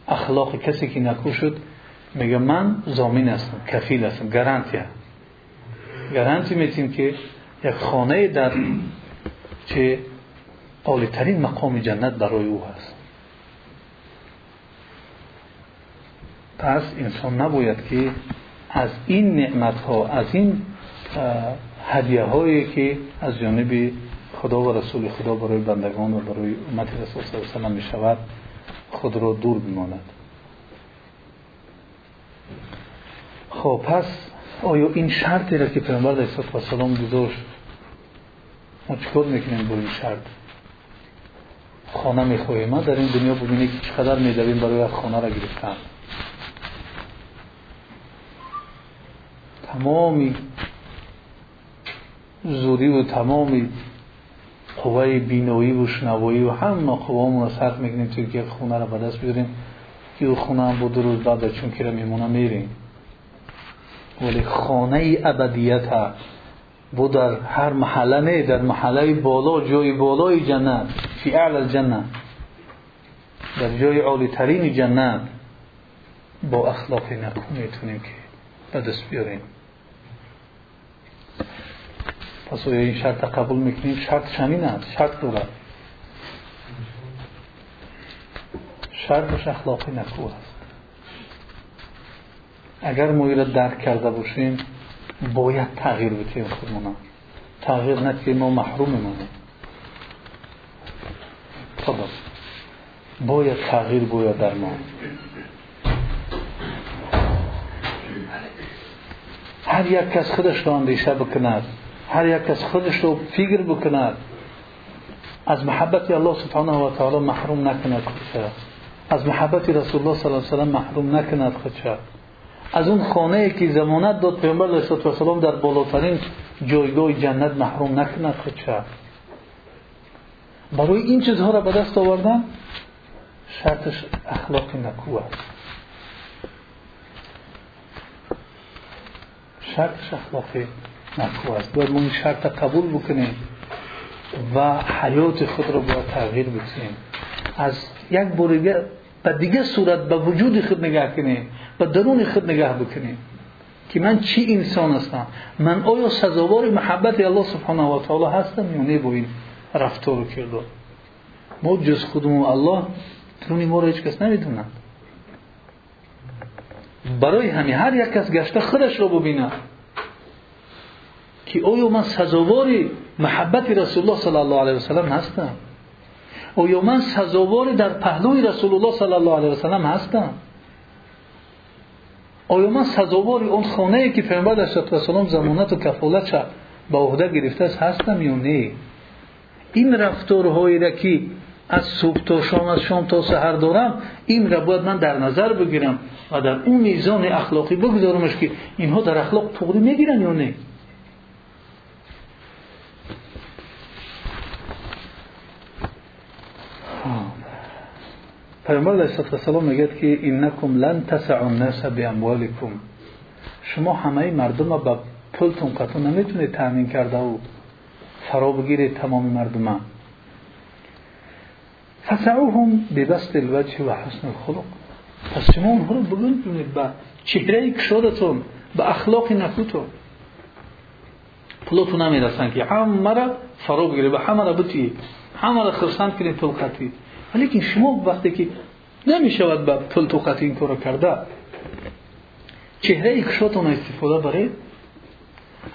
اخلاق کسی که نکو شد میگه من زامین هستم کفیل هستم گارانتی گارانتی میتیم که یک خانه در چه عالیترین مقام جنت برای او هست. پس انسان نباید که از این نعمت ها از این هدیه هایی که از جانب خدا و رسول خدا برای بندگان و برای امت رسول صلی الله علیه و می شود خود را دور بماند. خب پس آیا این شرطی را که پیامبر علیه السلام گذاشت ما چیکار می‌کنیم با این شرط؟ خانه می‌خواهیم ما در این دنیا ببینید که چقدر میدویم برای خانه را گرفتن. تمامی زودی و تمامی قوه بینایی و شنوایی و همه قوامون رو سخت می‌کنیم توی که خونه رو به دست بیاریم. که خونه هم بود روز بعد چون که میمونه میریم. ولی خانه ابدیت ها بود در هر محله نه در محله بالا جای بالای جنت فی اعلی الجنه در جای عالی ترین جنت با اخلاق نکو می‌تونیم که به دست بیاریم. پس این شرط قبول می‌کنیم؟ شرط شمین است. شرط دارد شرطش اخلاقی نکو است. اگر ما را درک کرده باشیم باید تغییر بتیم خودمون تغییر نکنیم ما محروم مانیم خب باید تغییر باید در ما. هر یک کس خودش را اندیشه بکند. هر یک کس خودش رو فکر بکند. از محبت الله سبحانه و تعالی محروم نکند خودش. از محبت رسول الله صلی الله علیه و محروم نکند خودش. از اون خانه که زمانت داد پیامبر علیه السلام در بالاترین جایگاه جنت محروم نکند خودش برای این چیزها را به دست آوردن شرطش اخلاق نکو است. شرطش اخلاقی نکو است. باید ما این شرط قبول بکنیم و حیات خود را باید تغییر بدیم از یک بار به دیگه صورت به وجود خود نگاه کنیم به درون خود نگاه بکنیم که من چی انسان هستم؟ من آیا سزاوار محبت الله سبحانه و تعالی هستم یا نه با این رفتار و کردار ما جز خودمون الله درون ما را هیچ کس نمی‌دونند برای همین هر یک کس گشته خودش را ببیند که آیا من سزاواری محبت رسول الله صلی الله علیه وسلم هستم؟ آیا من سزاواری در پهلوی رسول الله صلی الله علیه وسلم هستم. آیا من سزاواری اون خانه که پیامبر علیه السلام زمانت و کفالت به عهده گرفته است هستم یا نه؟ این رفتارهایی را که از صبح تا شام از شام تا سحر دارم این را باید من در نظر بگیرم و در اون میزان اخلاقی بگذارمش که اینها در اخلاق تغری می‌گیرن یا نه؟ پیامبر علیه السلام میگه که اینکم لن تسعوا الناس باموالکم. شما همه مردم با پولتون قطع نمی‌تونید تامین کرده و فرا بگیرید تمام مردم. فسعوهم ببسط الوجه و حسن الخلق. پس شما اونها رو بگنجونید با چهره کشادتون با اخلاق نکوتون. پولتون نمی‌رسن که همه را فرا بگیرید و همه را بطیید همه را خرسند کنید پول قطعی. ولی شما وقتی که نمی‌شود پول تو قطعی این کار کرده چهره کشاتون استفاده برید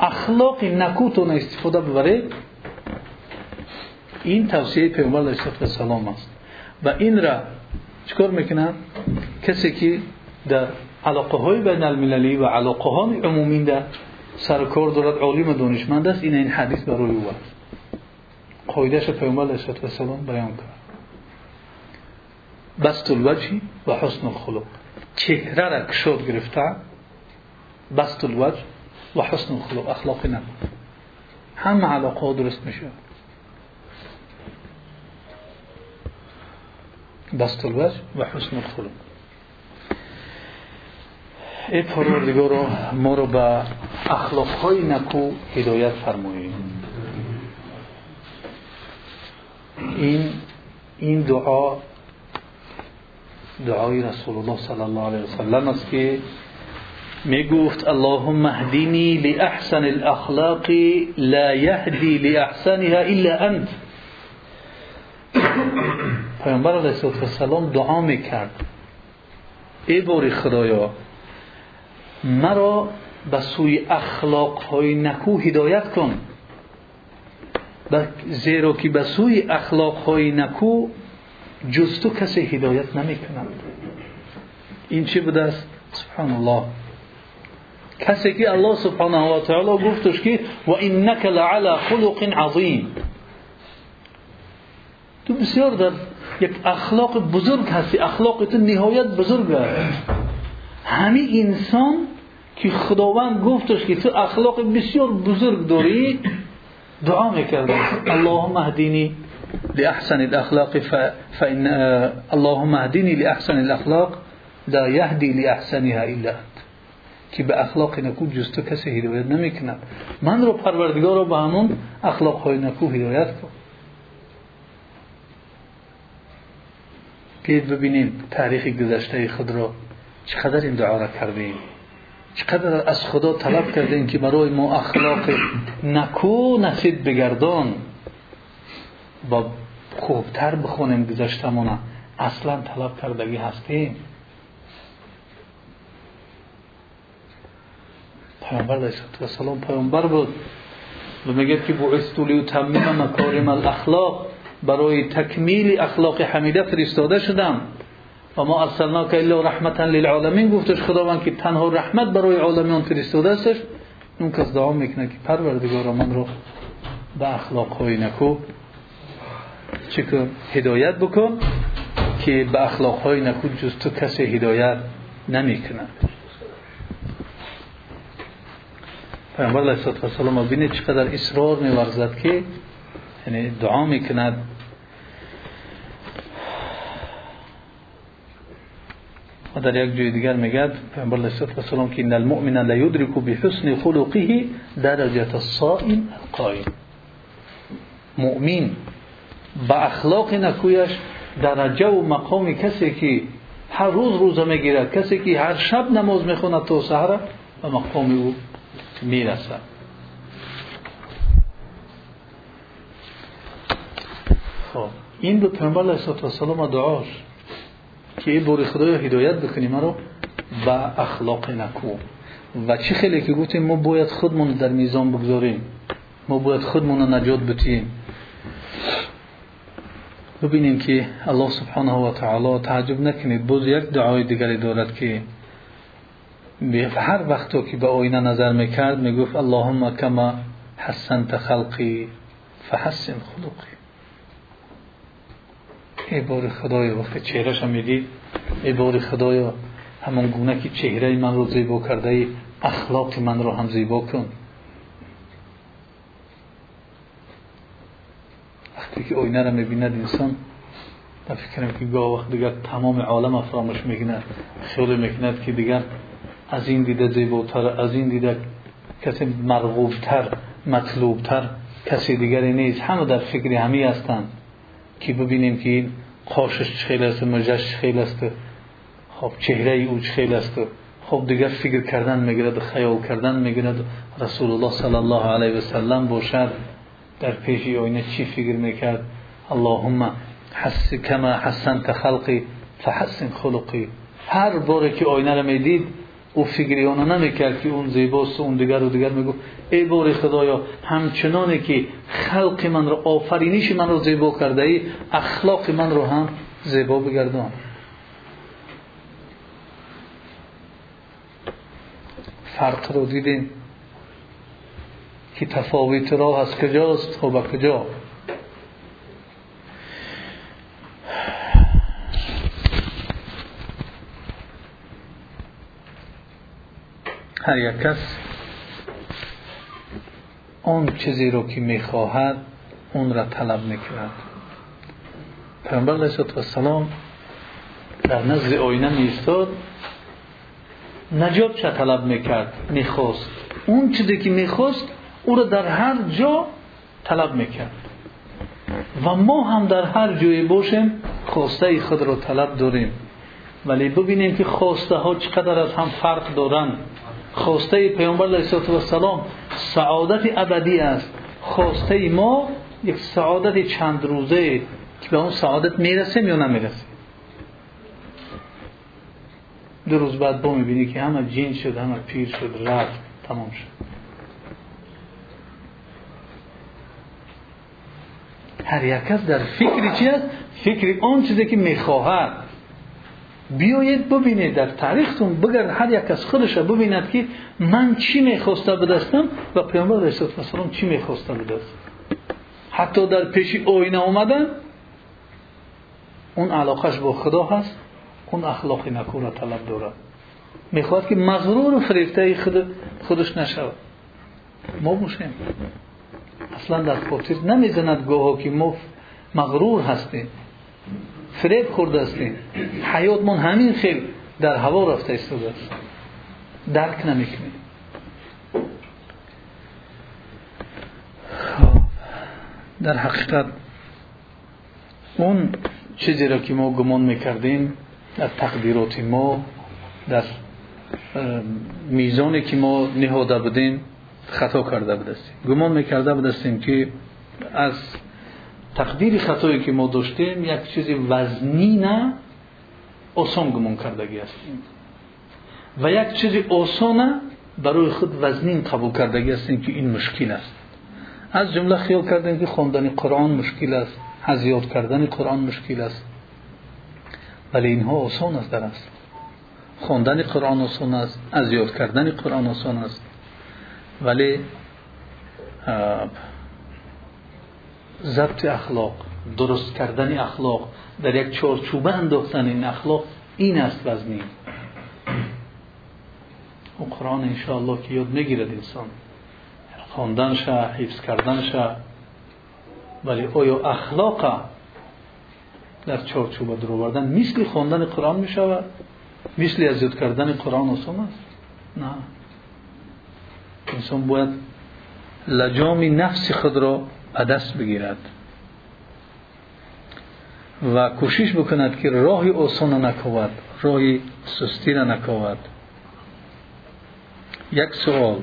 اخلاق نکوتون استفاده ببرید. این توصیه پیغمبر علیه السلام است. و این را چکار می‌کنن کسی که در علاقه های بین المللی و علاقه های عمومی در سرکار دارد علم دانشمند است این این حدیث برای او است. قایدش پیغمبر علیه السلام بیان کرد. بست الوجه و حسن الخلق. چهره را کشاد گرفته بست الوجه و حسن الخلق. اخلاق نبود همه علاقه درست میشه. بست الوجه و حسن الخلق. ای پروردگار ما رو به اخلاق های نکو هدایت فرمایید این این دعا دعای رسول الله صلی الله علیه وسلم است که می گفت اللهم اهدینی لاحسن الاخلاق لا یهدی لاحسنها الا انت. پیامبر علیه السلام دعا می‌کرد. ای باری خدایا مرا به سوی اخلاق های نکو هدایت کن. زیرا که به سوی اخلاق های نکو جز تو کسی هدایت نمی کند این چی بوده است؟ سبحان الله کسی که الله سبحانه و تعالی گفتش که و انک لعلى خلق عظیم. تو بسیار در یک اخلاق بزرگ هستی. اخلاق تو نهایت بزرگ است همین انسان که خداوند گفتش که تو اخلاق بسیار بزرگ داری دعا می‌کرد اللهم اهدینی لأحسن الأخلاق فإن اللهم اهدني لأحسن الأخلاق لا يهدي لأحسنها إلا أنت. که به أخلاق نکو جز تو کسی هدایت نمیکند من رو پروردگار رو به أخلاق های نکو هدایت کن. بیاید ببینیم تاریخ گذشته خود را چقدر این دعا را کردیم. چقدر از خدا طلب کردیم که برای ما أخلاق نکو نصیب بگردان. با خوبتر بخونیم گذشتمونه اصلا طلب کردگی هستیم. پیامبر علیه السلام پیامبر بود. و میگه که بعثت لیتمم مکارم الاخلاق. برای تکمیل اخلاق حمیده فرستاده شدم. و ما ارسلناک الا رحمتا للعالمین. گفتش خداوند که تنها رحمت برای عالمیان فرستاده استش اون کس دعا می‌کنه که پروردگار من رو به اخلاق های نکو چکن هدایت بکن که به اخلاق های نکود جز تو کسی هدایت نمی کند پیامبر علیه السلام بینید چقدر اصرار می ورزد که یعنی دعا می کند و در یک جای دیگر میگد پیامبر علیه السلام که ان المؤمن لا يدرك بحسن خلقه درجه الصائم القائم. مؤمن با اخلاق نکویش درجه و مقام کسی که هر روز روزه می‌گیرد کسی که هر شب نماز می‌خوند تا سحر و مقام او می‌رسد. خب این دو پیامبر علیه السلام دعاش که ای بوری خدایا هدایت بکنی مرا با اخلاق نکو. و چه خیلی که گفتیم ما باید خودمون در میزان بگذاریم. ما باید خودمون نجات بتیم ببینیم که الله سبحانه و تعالی تعجب نکنید. باز یک دعای دیگری دارد که هر وقت که به آینه نظر می‌کرد می‌گفت اللهم کما حسنت خلقی فحسن خلقی. ای بار خدایا وقتی چهرش هم می‌دید. ای بار خدایا همون گونه که چهره من رو زیبا کرده اخلاق من رو هم زیبا کن وقتی که آینه را می‌بیند انسان من فکرم که گاه وقت دیگر تمام عالم فراموش می‌کنه خیلی می‌کند که دیگر از این دیده زیباتر از این دیده کسی مرغوبتر مطلوبتر کسی دیگری نیست. همه در فکر همی هستند که ببینیم که این قاشش خیلی است مجش خیلی است. خب چهره او خیلی است. خب دیگر فکر کردن می‌گیرد خیال کردن می‌گیرد. رسول الله صلی الله علیه و سلم باشد. در پیش آینه چی فکر می‌کرد؟ اللهم حس کما حسنت خلقی فحسن خلقی. هر باره که آینه را می‌دید او فکری آنها نمی‌کرد که اون زیباست اون دیگر و دیگر میگو ای بار خدایا همچنانه که خلق من رو آفرینش من رو زیبا کرده ای اخلاق من رو هم زیبا بگردان. فرق رو دیدیم که تفاوت راه از کجاست؟ و به کجا؟ هر یک کس آن چیزی رو که می‌خواهد اون را طلب می‌کند. پیامبر علیه در نزد آینه میستاد نجات چه طلب می‌کرد؟ می‌خواست. اون چیزی که می‌خواست او را در هر جا طلب می‌کرد. و ما هم در هر جایی باشیم خواسته خود را طلب داریم. ولی ببینیم که خواسته ها چقدر از هم فرق دارند خواسته پیامبر علیه السلام سعادت ابدی است. خواسته ما یک سعادت چند روزه که به اون سعادت می‌رسیم یا نمی‌رسیم. دو روز بعد با می‌بینی که همه جین شد همه پیر شد رفت تمام شد. هر یک کس در فکری چی است؟ فکری آن چیزی که می‌خواهد. بیایید ببینید در تاریختون بگر هر یک از خودش ببیند که من چی می‌خواسته بدستم و پیامبر علیه السلام چی می‌خواسته بدست حتی در پیش آینه اومدن اون علاقش با خدا هست اون اخلاق نکو را طلب دارد. می‌خواد که مغرور و فریفته خود خودش نشود. ما باشیم اصلا در خاطر نمی‌زند گوها که ما مغرور هستیم فریب خورده هستیم. حیاتمون همین خیل در هوا رفته ایستاده است. درک نمی‌کنیم. در حقیقت اون چیزی را که ما گمان می‌کردیم در تقدیرات ما در میزانی که ما نهاده بودیم خطا کرده بودستیم گمان می‌کرده بودستیم که از تقدیر خطایی که ما داشتیم یک چیز وزنی نه آسان گمان کردگی هستیم. و یک چیز آسان برای خود وزنین قبول کردگی هستیم که این مشکل است. از جمله خیال کردیم که خواندن قرآن مشکل است هزیاد کردن قرآن مشکل است. ولی اینها آسان است در است خواندن قرآن آسان است از یاد کردن قرآن آسان است. ولی ضبط اخلاق درست کردن اخلاق در یک چارچوبه انداختن این اخلاق این است وزنی. و قرآن انشاءالله که یاد می‌گیرد انسان. خواندنش حفظ کردنش ولی آیا اخلاق در چارچوب در آوردن مثل خواندن قرآن می شود مثل از یاد کردن قرآن آسان است؟ نه. инсон бояд лаҷоми нафси худро ба даст бигирад ва кӯшиш бикунад ки роҳи осона наковад роҳи сустира наковад як суол.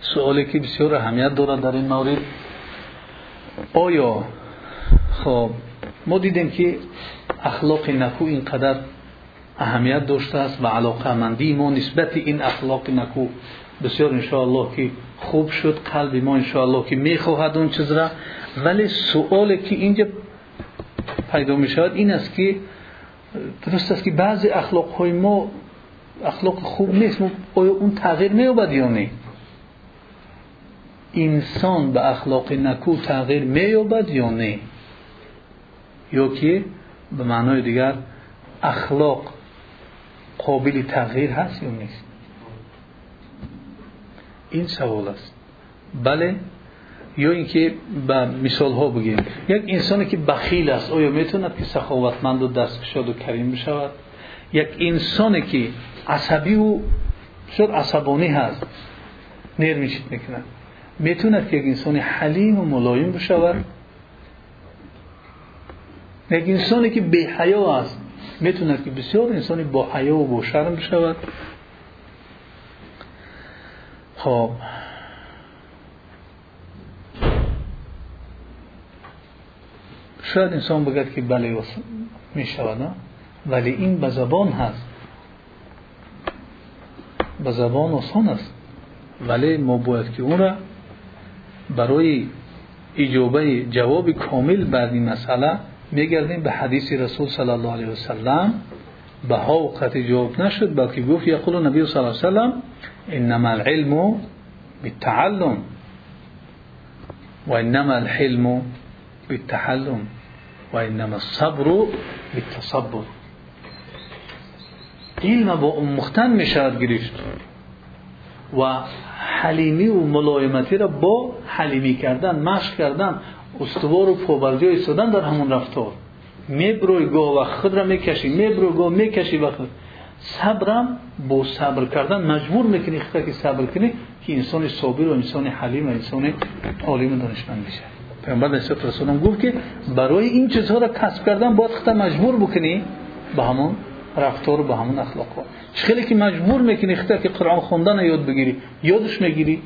Суоле ки бисёр аҳамият дорад дар ин маврид. Оё хоб мо дидем ки ахлоқи накӯ ин қадар اهمیت داشته است و علاقه مندی ما نسبت این اخلاق نکو. بسیار انشاءالله که خوب شد قلب ما انشاءالله که می‌خواهد اون چیز را. ولی سوالی که اینجا پیدا می شود این است که درست است که بعضی اخلاق های ما اخلاق خوب نیست آیا اون تغییر میابد یا نه؟ انسان به اخلاق نکو تغییر میابد یا نه؟ یا که به معنای دیگر اخلاق قابل تغییر هست یا نیست؟ این سوال است. بله یا اینکه به مثال ها بگیم. یک انسانی که بخیل است آیا می‌توند که سخاوتمند و دستکشاد و کریم بشود؟ یک انسانی که عصبی و شد عصبانی هست نرمیشید می‌کنه می‌توند که یک انسان حلیم و ملایم بشود؟ یک انسانی که بی حیا است می‌توند که بسیار انسانی با حیا و با شرم بشود خب. شاید انسان بگد که بله می شود ولی این به زبان هست. به زبان آسان است. ولی ما باید که اون را برای اجابه جواب کامل بر این مسئله میگردیم به حدیث رسول صلی الله علیه وسلم به ها وقت جواب نشد بلکه گفت یقول نبی صلی الله علیه وسلم انما العلم بالتعلم. و انما الحلم بالتحلم و انما الصبر بالتصبر. علم با مختن می شود گرفت و حلیمی و ملایمتی را با حلیمی کردن مشق کردن استوار و پابرجای ایستادن در همون رفتار. میبروی گاه و خود را می‌کشی میبروی گاه می‌کشی و خود. صبرم با صبر کردن مجبور می‌کنی خطا که صبر کنی که انسان صابر و انسان حلیم و انسان عالم دانشمند بشه. پیامبر نسبت رسولم گفت که برای این چیزها را کسب کردن باید خطا مجبور بکنی به همون رفتار به همون اخلاق خیلی که مجبور می‌کنی خطا که قرآن خوندن یاد بگیری یادش می‌گیری.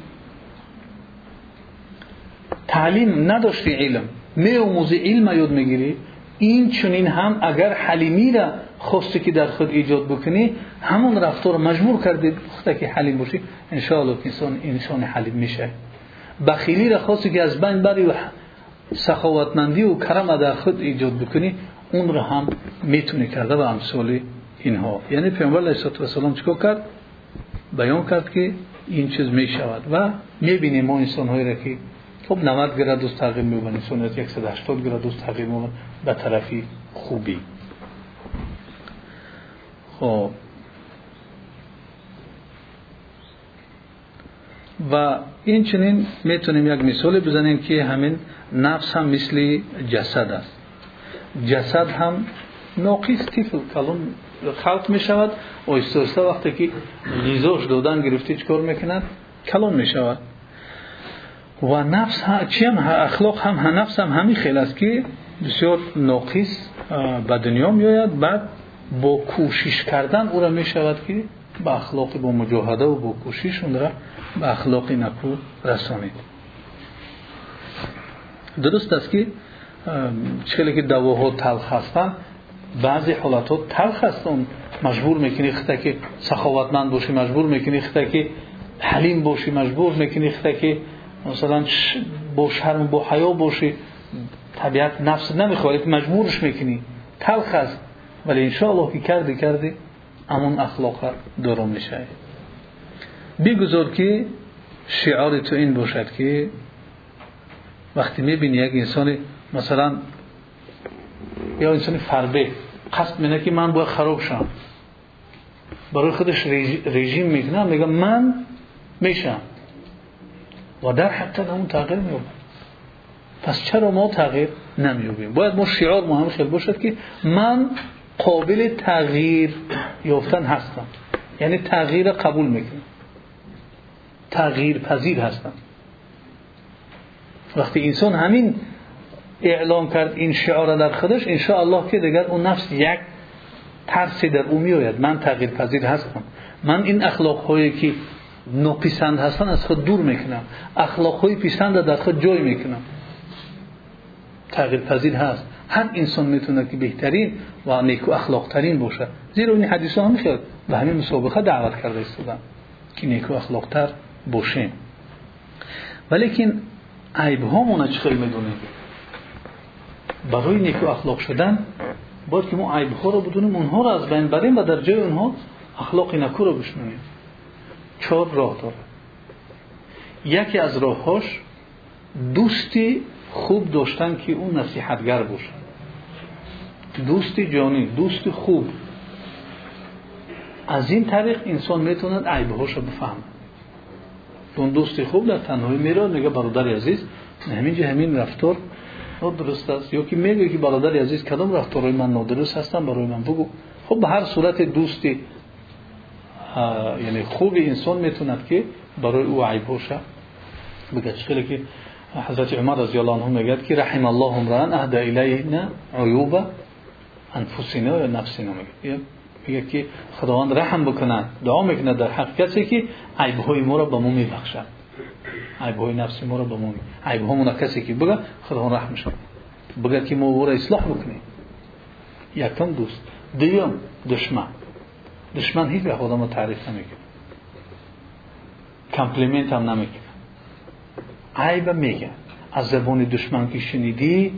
تعلیم نداشتی علم. میوموزی علم یاد می‌گیری. این چنین هم اگر حلیمی را خواستی که در خود ایجاد بکنی همون رفتار مجبور کردی خطا که حلیم باشی. انشاءالله انسان انسان حلیم میشه. بخیلی را خواستی که از بین بری و سخاوتمندی و کرم در خود ایجاد بکنی اون را هم می‌تونی کرده و امثال اینها. یعنی پیامبر علیه السلام چیکار کرد؟ بیان کرد که این چیز می شود و می‌بینیم ما انسان هایی را که خب 90 گرادوس تغییر می‌بینیم سنت 180 گرادوس تغییر می‌بینیم به طرفی خوبی. خب. و این چنین می‌تونیم یک مثال بزنیم که همین نفس هم مثل جسد است. جسد هم ناقص تیفل کلون خلق می شود آیسته وقتی که غیزاش دادن گرفتی چکار می‌کند؟ کلون می شود و نفس چی هم اخلاق هم نفس هم همین خیلی است که بسیار ناقص به دنیا میآید. بعد با کوشش کردن او را می شود که به اخلاق با مجاهده و با کوشش اون را به اخلاق نکو رسانید. درست است که چخیلی که دواها تلخ هستند بعضی حالت ها تلخ هستند مجبور می‌کنی خطا که سخاوتمند باشی مجبور می‌کنی خطا که حلیم باشی مجبور می‌کنی خطا که مثلا با شرم با حیا باشی طبیعت نفس نمی‌خواد مجبورش می‌کنی. تلخ است. ولی انشاءالله که کردی کردی همون اخلاق دارم میشه. بگذار که شعار تو این باشد که وقتی می‌بینی یک انسان مثلا یا انسان فربه قصد مینه که من باید خراب شم. برای خودش رژیم می‌کنه. میگه من میشم. و در حقیقت اون تغییر میوبه پس چرا ما تغییر نمیوبیم باید ما شعار ما هم خیلی باشد که من قابل تغییر یافتن هستم. یعنی تغییر قبول می‌کنم. تغییر پذیر هستم. وقتی انسان همین اعلام کرد این شعار در خودش ان الله که دیگر اون نفس یک ترسی در او میآید. من تغییر پذیر هستم. من این اخلاق هایی که ناپسند هستن از خود دور می‌کنم. اخلاق های پسند در خود جای می‌کنم. تغییر پذیر هست. هر انسان می‌تونه که بهترین و نیکو اخلاق ترین باشه. زیرا این حدیث ها می‌خواد و همین مسابقه دعوت کرده استودن که نیکو اخلاق تر باشیم. ولیکن عیب هامون چخیل می‌دونیم. برای نیکو اخلاق شدن باید که ما عیب ها رو بدونیم اونها رو از بین بریم و در جای اونها اخلاق نکو رو بشنونیم چهار راه داره. یکی از راههاش دوستی خوب داشتن که اون نصیحتگر باشه. دوستی جانی دوستی خوب. از این طریق انسان می‌توند عیبهاش رو بفهمه. اون دوستی خوب در تنهایی میره میگه برادر عزیز همینجا همین رفتار درست است. یا که میگه که برادر عزیز کدام رفتارهای من نادرست هستم برای من بگو. خب به هر صورت دوستی یعنی خوب انسان می‌توند که برای او عیب باشه. بگه خیلی که حضرت عمر رضی الله عنه میگه که رحم الله امران اهدا الینا عیوب انفسنا یا نفسنا. میگه که خداوند رحم بکنه دعا می‌کنه در حق کسی که عیب های ما را به ما میبخشد عیب های نفسی ما را به ما عیب ها کسی که بگه خداوند رحم شد بگه که ما او را اصلاح بکنیم. یکم دوست دوم دشمن. دشمن هیچ وقت آدم تعریف نمی‌کنه. compliment هم نمی‌کنه. عیب میگه. از زبان دشمن که شنیدی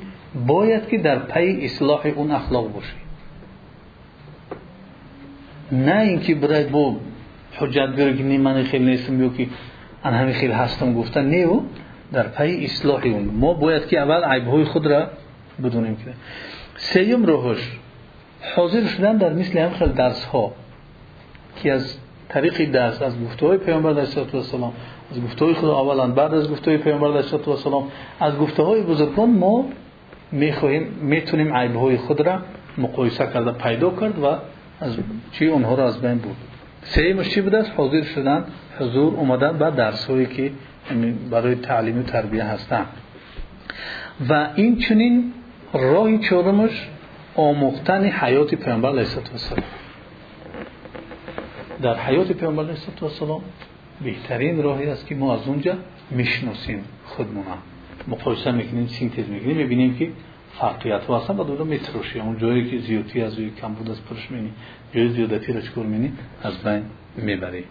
باید که در پی اصلاح اون اخلاق باشی. نه اینکه برای بو حجت بیاری که نی من خیلی نیستم یا که ان همین خیلی هستم گفتن نه در پی اصلاح اون. ما باید که اول عیب های خود را بدونیم که. سیم روحش. حاضر شدن در مثل هم خیلی درس ها که از طریق درس از گفته های پیامبر علیه السلام از گفته های خدا اولا بعد از گفته های پیامبر علیه السلام از گفته های بزرگان ما می‌خواهیم می‌تونیم عیب های خود را مقایسه کرده پیدا کرد و از چی اونها را از بین بود سیمش چی بوده؟ حاضر شدن حضور اومدن و درس هایی که برای تعلیم و تربیه هستن و این چنین راه چهارمش آموختن حیات پیامبر علیه السلام در حیات پیامبر علیه السلام بهترین راهی است که ما از اونجا می‌شناسیم خودمون مقایسه می‌کنیم سینتز می‌کنیم می‌بینیم که فرقیت ها هستن. و دولا میتروشی اون جایی که زیادی از روی کم بود از پرش مینی جای زیادتی را چکور مینی از بین می‌بری.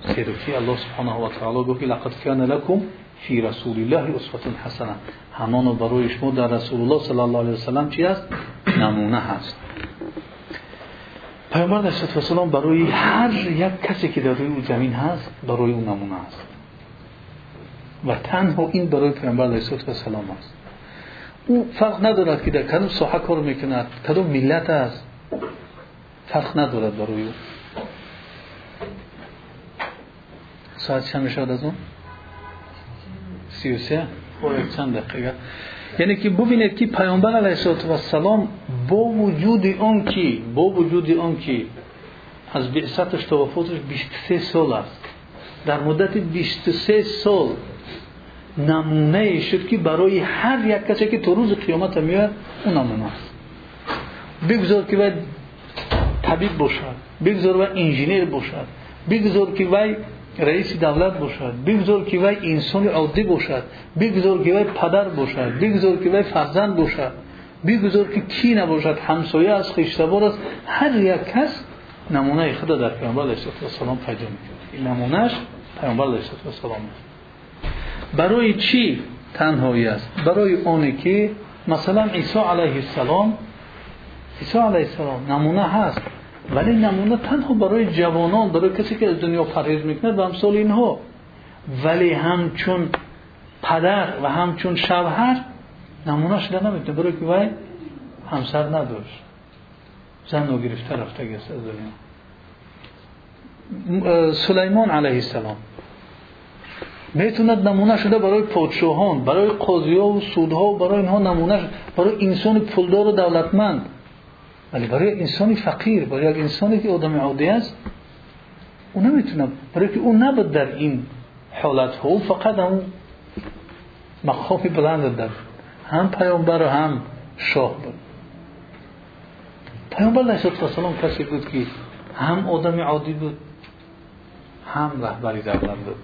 سیروکی الله سبحانه و تعالی گفت لقد کان لکم فی رسول الله اسوه حسنه همان برای شما در رسول الله صلی الله علیه وسلم چی است نمونه هست. پیامبر علیه السلام برای هر یک کسی که در روی زمین هست برای اون نمونه است. و تنها این برای پیامبر علیه السلام است. او فرق ندارد که در کدوم ساحه کار می‌کند کدوم ملت است. فرق ندارد برای او. ساعت چند شد از اون؟ سی و سه. چند دقیقه. یعنی که ببینید که پیامبر علیه السلام با وجود آن که با وجود آن که از بعثتش تا وفاتش 23 سال است. در مدت 23 سال نمونه شد که برای هر یک کسی که تو روز قیامت میاد اون نمونه است. بگذار که وای طبیب باشد بگذار وای انجینیر باشد بگذار که وای رئیس دولت باشد بگذار که وای انسان عادی باشد بگذار که وای پدر باشد بگذار که وای فرزند باشد بگذار که کی نباشد همسایه از خیشتبار است هر یک کس نمونه خدا در پیامبر علیه السلام پیدا می‌کنه این نمونهش پیامبر علیه السلام است. برای چی تنهایی است؟ برای اونی که مثلا عیسی علیه السلام عیسی علیه السلام نمونه هست. ولی نمونه تنها برای جوانان برای کسی که از دنیا پرهیز می‌کنه و امثال اینها. ولی همچون پدر و همچون شوهر نمونه شده نمی‌تونه. برای که همسر نداشت. زن رو گرفته رفته گست از دنیا. سلیمان علیه السلام. می‌توند نمونه شده برای پادشاهان برای قاضی ها و سودها و برای اینها نمونه برای انسان پولدار و دولتمند. ولی برای انسان فقیر برای یک انسانی که آدم عادی است او نمی‌تونه برای که او نبود در این حالت ها او فقط هم مقام بلند در هم پیامبر و هم شاه بود. پیامبر علیه السلام کسی بود که هم آدم عادی بود هم رهبری دولت بود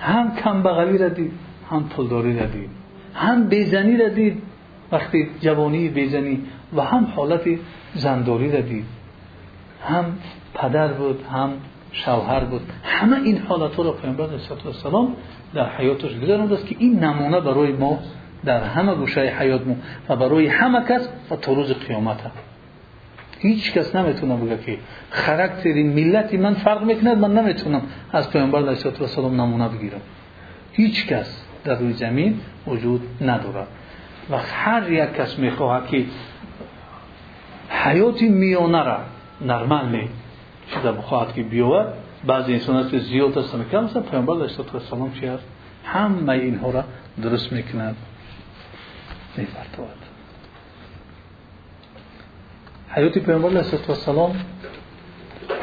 هم کم بغلی را دید هم پلداری را دید هم بیزنی را دید وقتی جوانی بیزنی و هم حالت زنداری را دید. هم پدر بود هم شوهر بود. همه این حالت را پیامبر علیه السلام در حیاتش گذارنده است که این نمونه برای ما در همه گوشه حیات ما و برای همه کس و تا روز قیامت هم. هیچ کس نمی‌تونه بگه که خرکتر ملتی من فرق می‌کند من نمی‌تونم از پیامبر علیه السلام نمونه بگیرم. هیچ کس در روی زمین وجود ندارد. و هر یک کس می‌خواهد که حیات میانه را نرمال می چیزا بخواهد که بیاورد بعضی انسان هست که زیاد هستن. کم هستن. پیامبر علیه السلام چی هست؟ همه اینها را درست می‌کند. میفرتود حیات پیامبر علیه السلام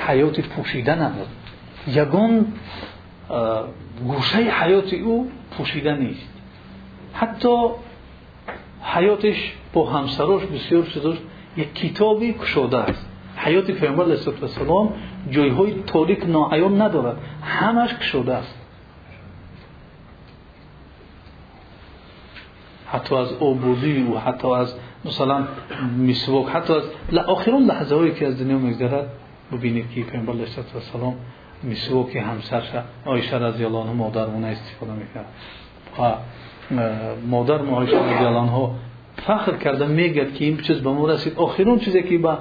حیات پوشیده نبود. یگان گوشه حیات او پوشیده نیست. حتی حیاتش با همسراش بسیار چیزاش یک کتابی کشوده است. حیات پیامبر علیه السلام جایهای تاریک ناعیان ندارد. همش کشوده است. حتی از عبودی و حتی از مثلا مسواک حتی از آخرون لحظه هایی که از دنیا میگذرد ببینید که پیامبر علیه السلام مسواک همسرش عایشه رضی الله عنها مادر اون استفاده می‌کرد. و مادر عایشه رضی الله عنها فخر کرده میگد که این چیز به ما رسید. آخرون چیزی که با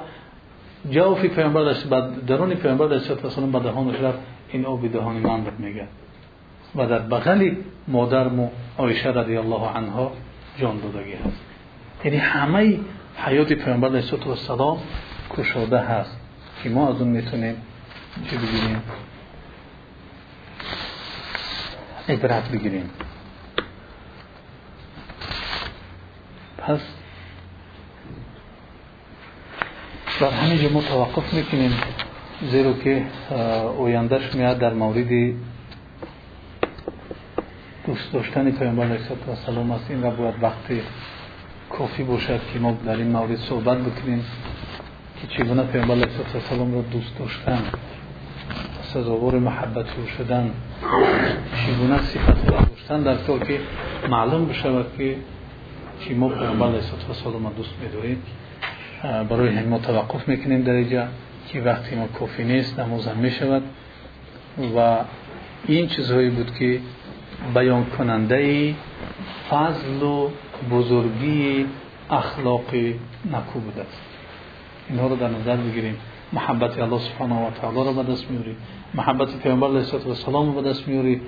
جوف پیامبر رسید بعد درون پیامبر علیه السلام به دهانش رفت این آب دهان من میگه و در بغل مادر مو عایشه رضی الله عنها جان دادگی هست. یعنی همه حیات پیامبر علیه السلام کشاده هست که ما از اون می‌تونیم چه بگیریم؟ عبرت بگیریم. پس در همینجا ما توقف می‌کنیم. زیرا که اویندهش میاد در مورد دوست داشتن پیامبر علیه السلام است. این را باید وقتی کافی باشد که ما در این مورد صحبت بکنیم که چگونه پیامبر علیه السلام را دوست داشتن سزاوار محبت او شدن چگونه صفت داشتن در طور که معلوم بشود که چی ما پیامبر علیه السلام را دوست میداریم برای همین توقف می‌کنیم در اینجا که وقتی ما کافی نیست نمازم می‌شود. و این چیزهایی بود که بیان کننده فضل و بزرگی اخلاق نکو بوده است. اینها رو در نظر بگیریم. محبت الله سبحانه و تعالی رو به دست میاری محبت پیامبر علیه السلام رو به دست میاری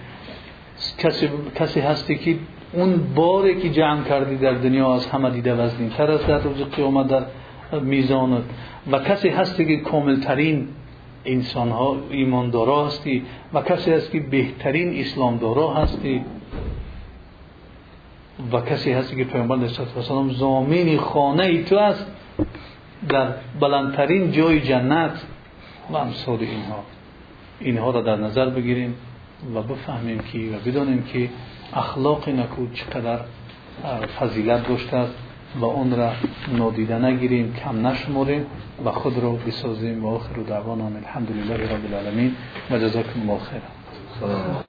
کسی, کسی هستی که اون باری که جمع کردی در دنیا از همه دیده وزنین تر است در روز قیامت در میزانت. و کسی هستی که کاملترین انسان ها ایماندارا هستی و کسی هست که بهترین اسلام دارا هستی و کسی هستی که پیامبر علیه السلام زامین خانه ای تو است در بلندترین جای جنت و امثال اینها. اینها را در نظر بگیریم و بفهمیم که و بدانیم که اخلاق نکو چقدر فضیلت داشته است. و اون را نادیده نگیریم کم نشمریم و خود را بسازیم. و آخر دعوانا الحمدلله رب العالمین. و جزاکم الله خیر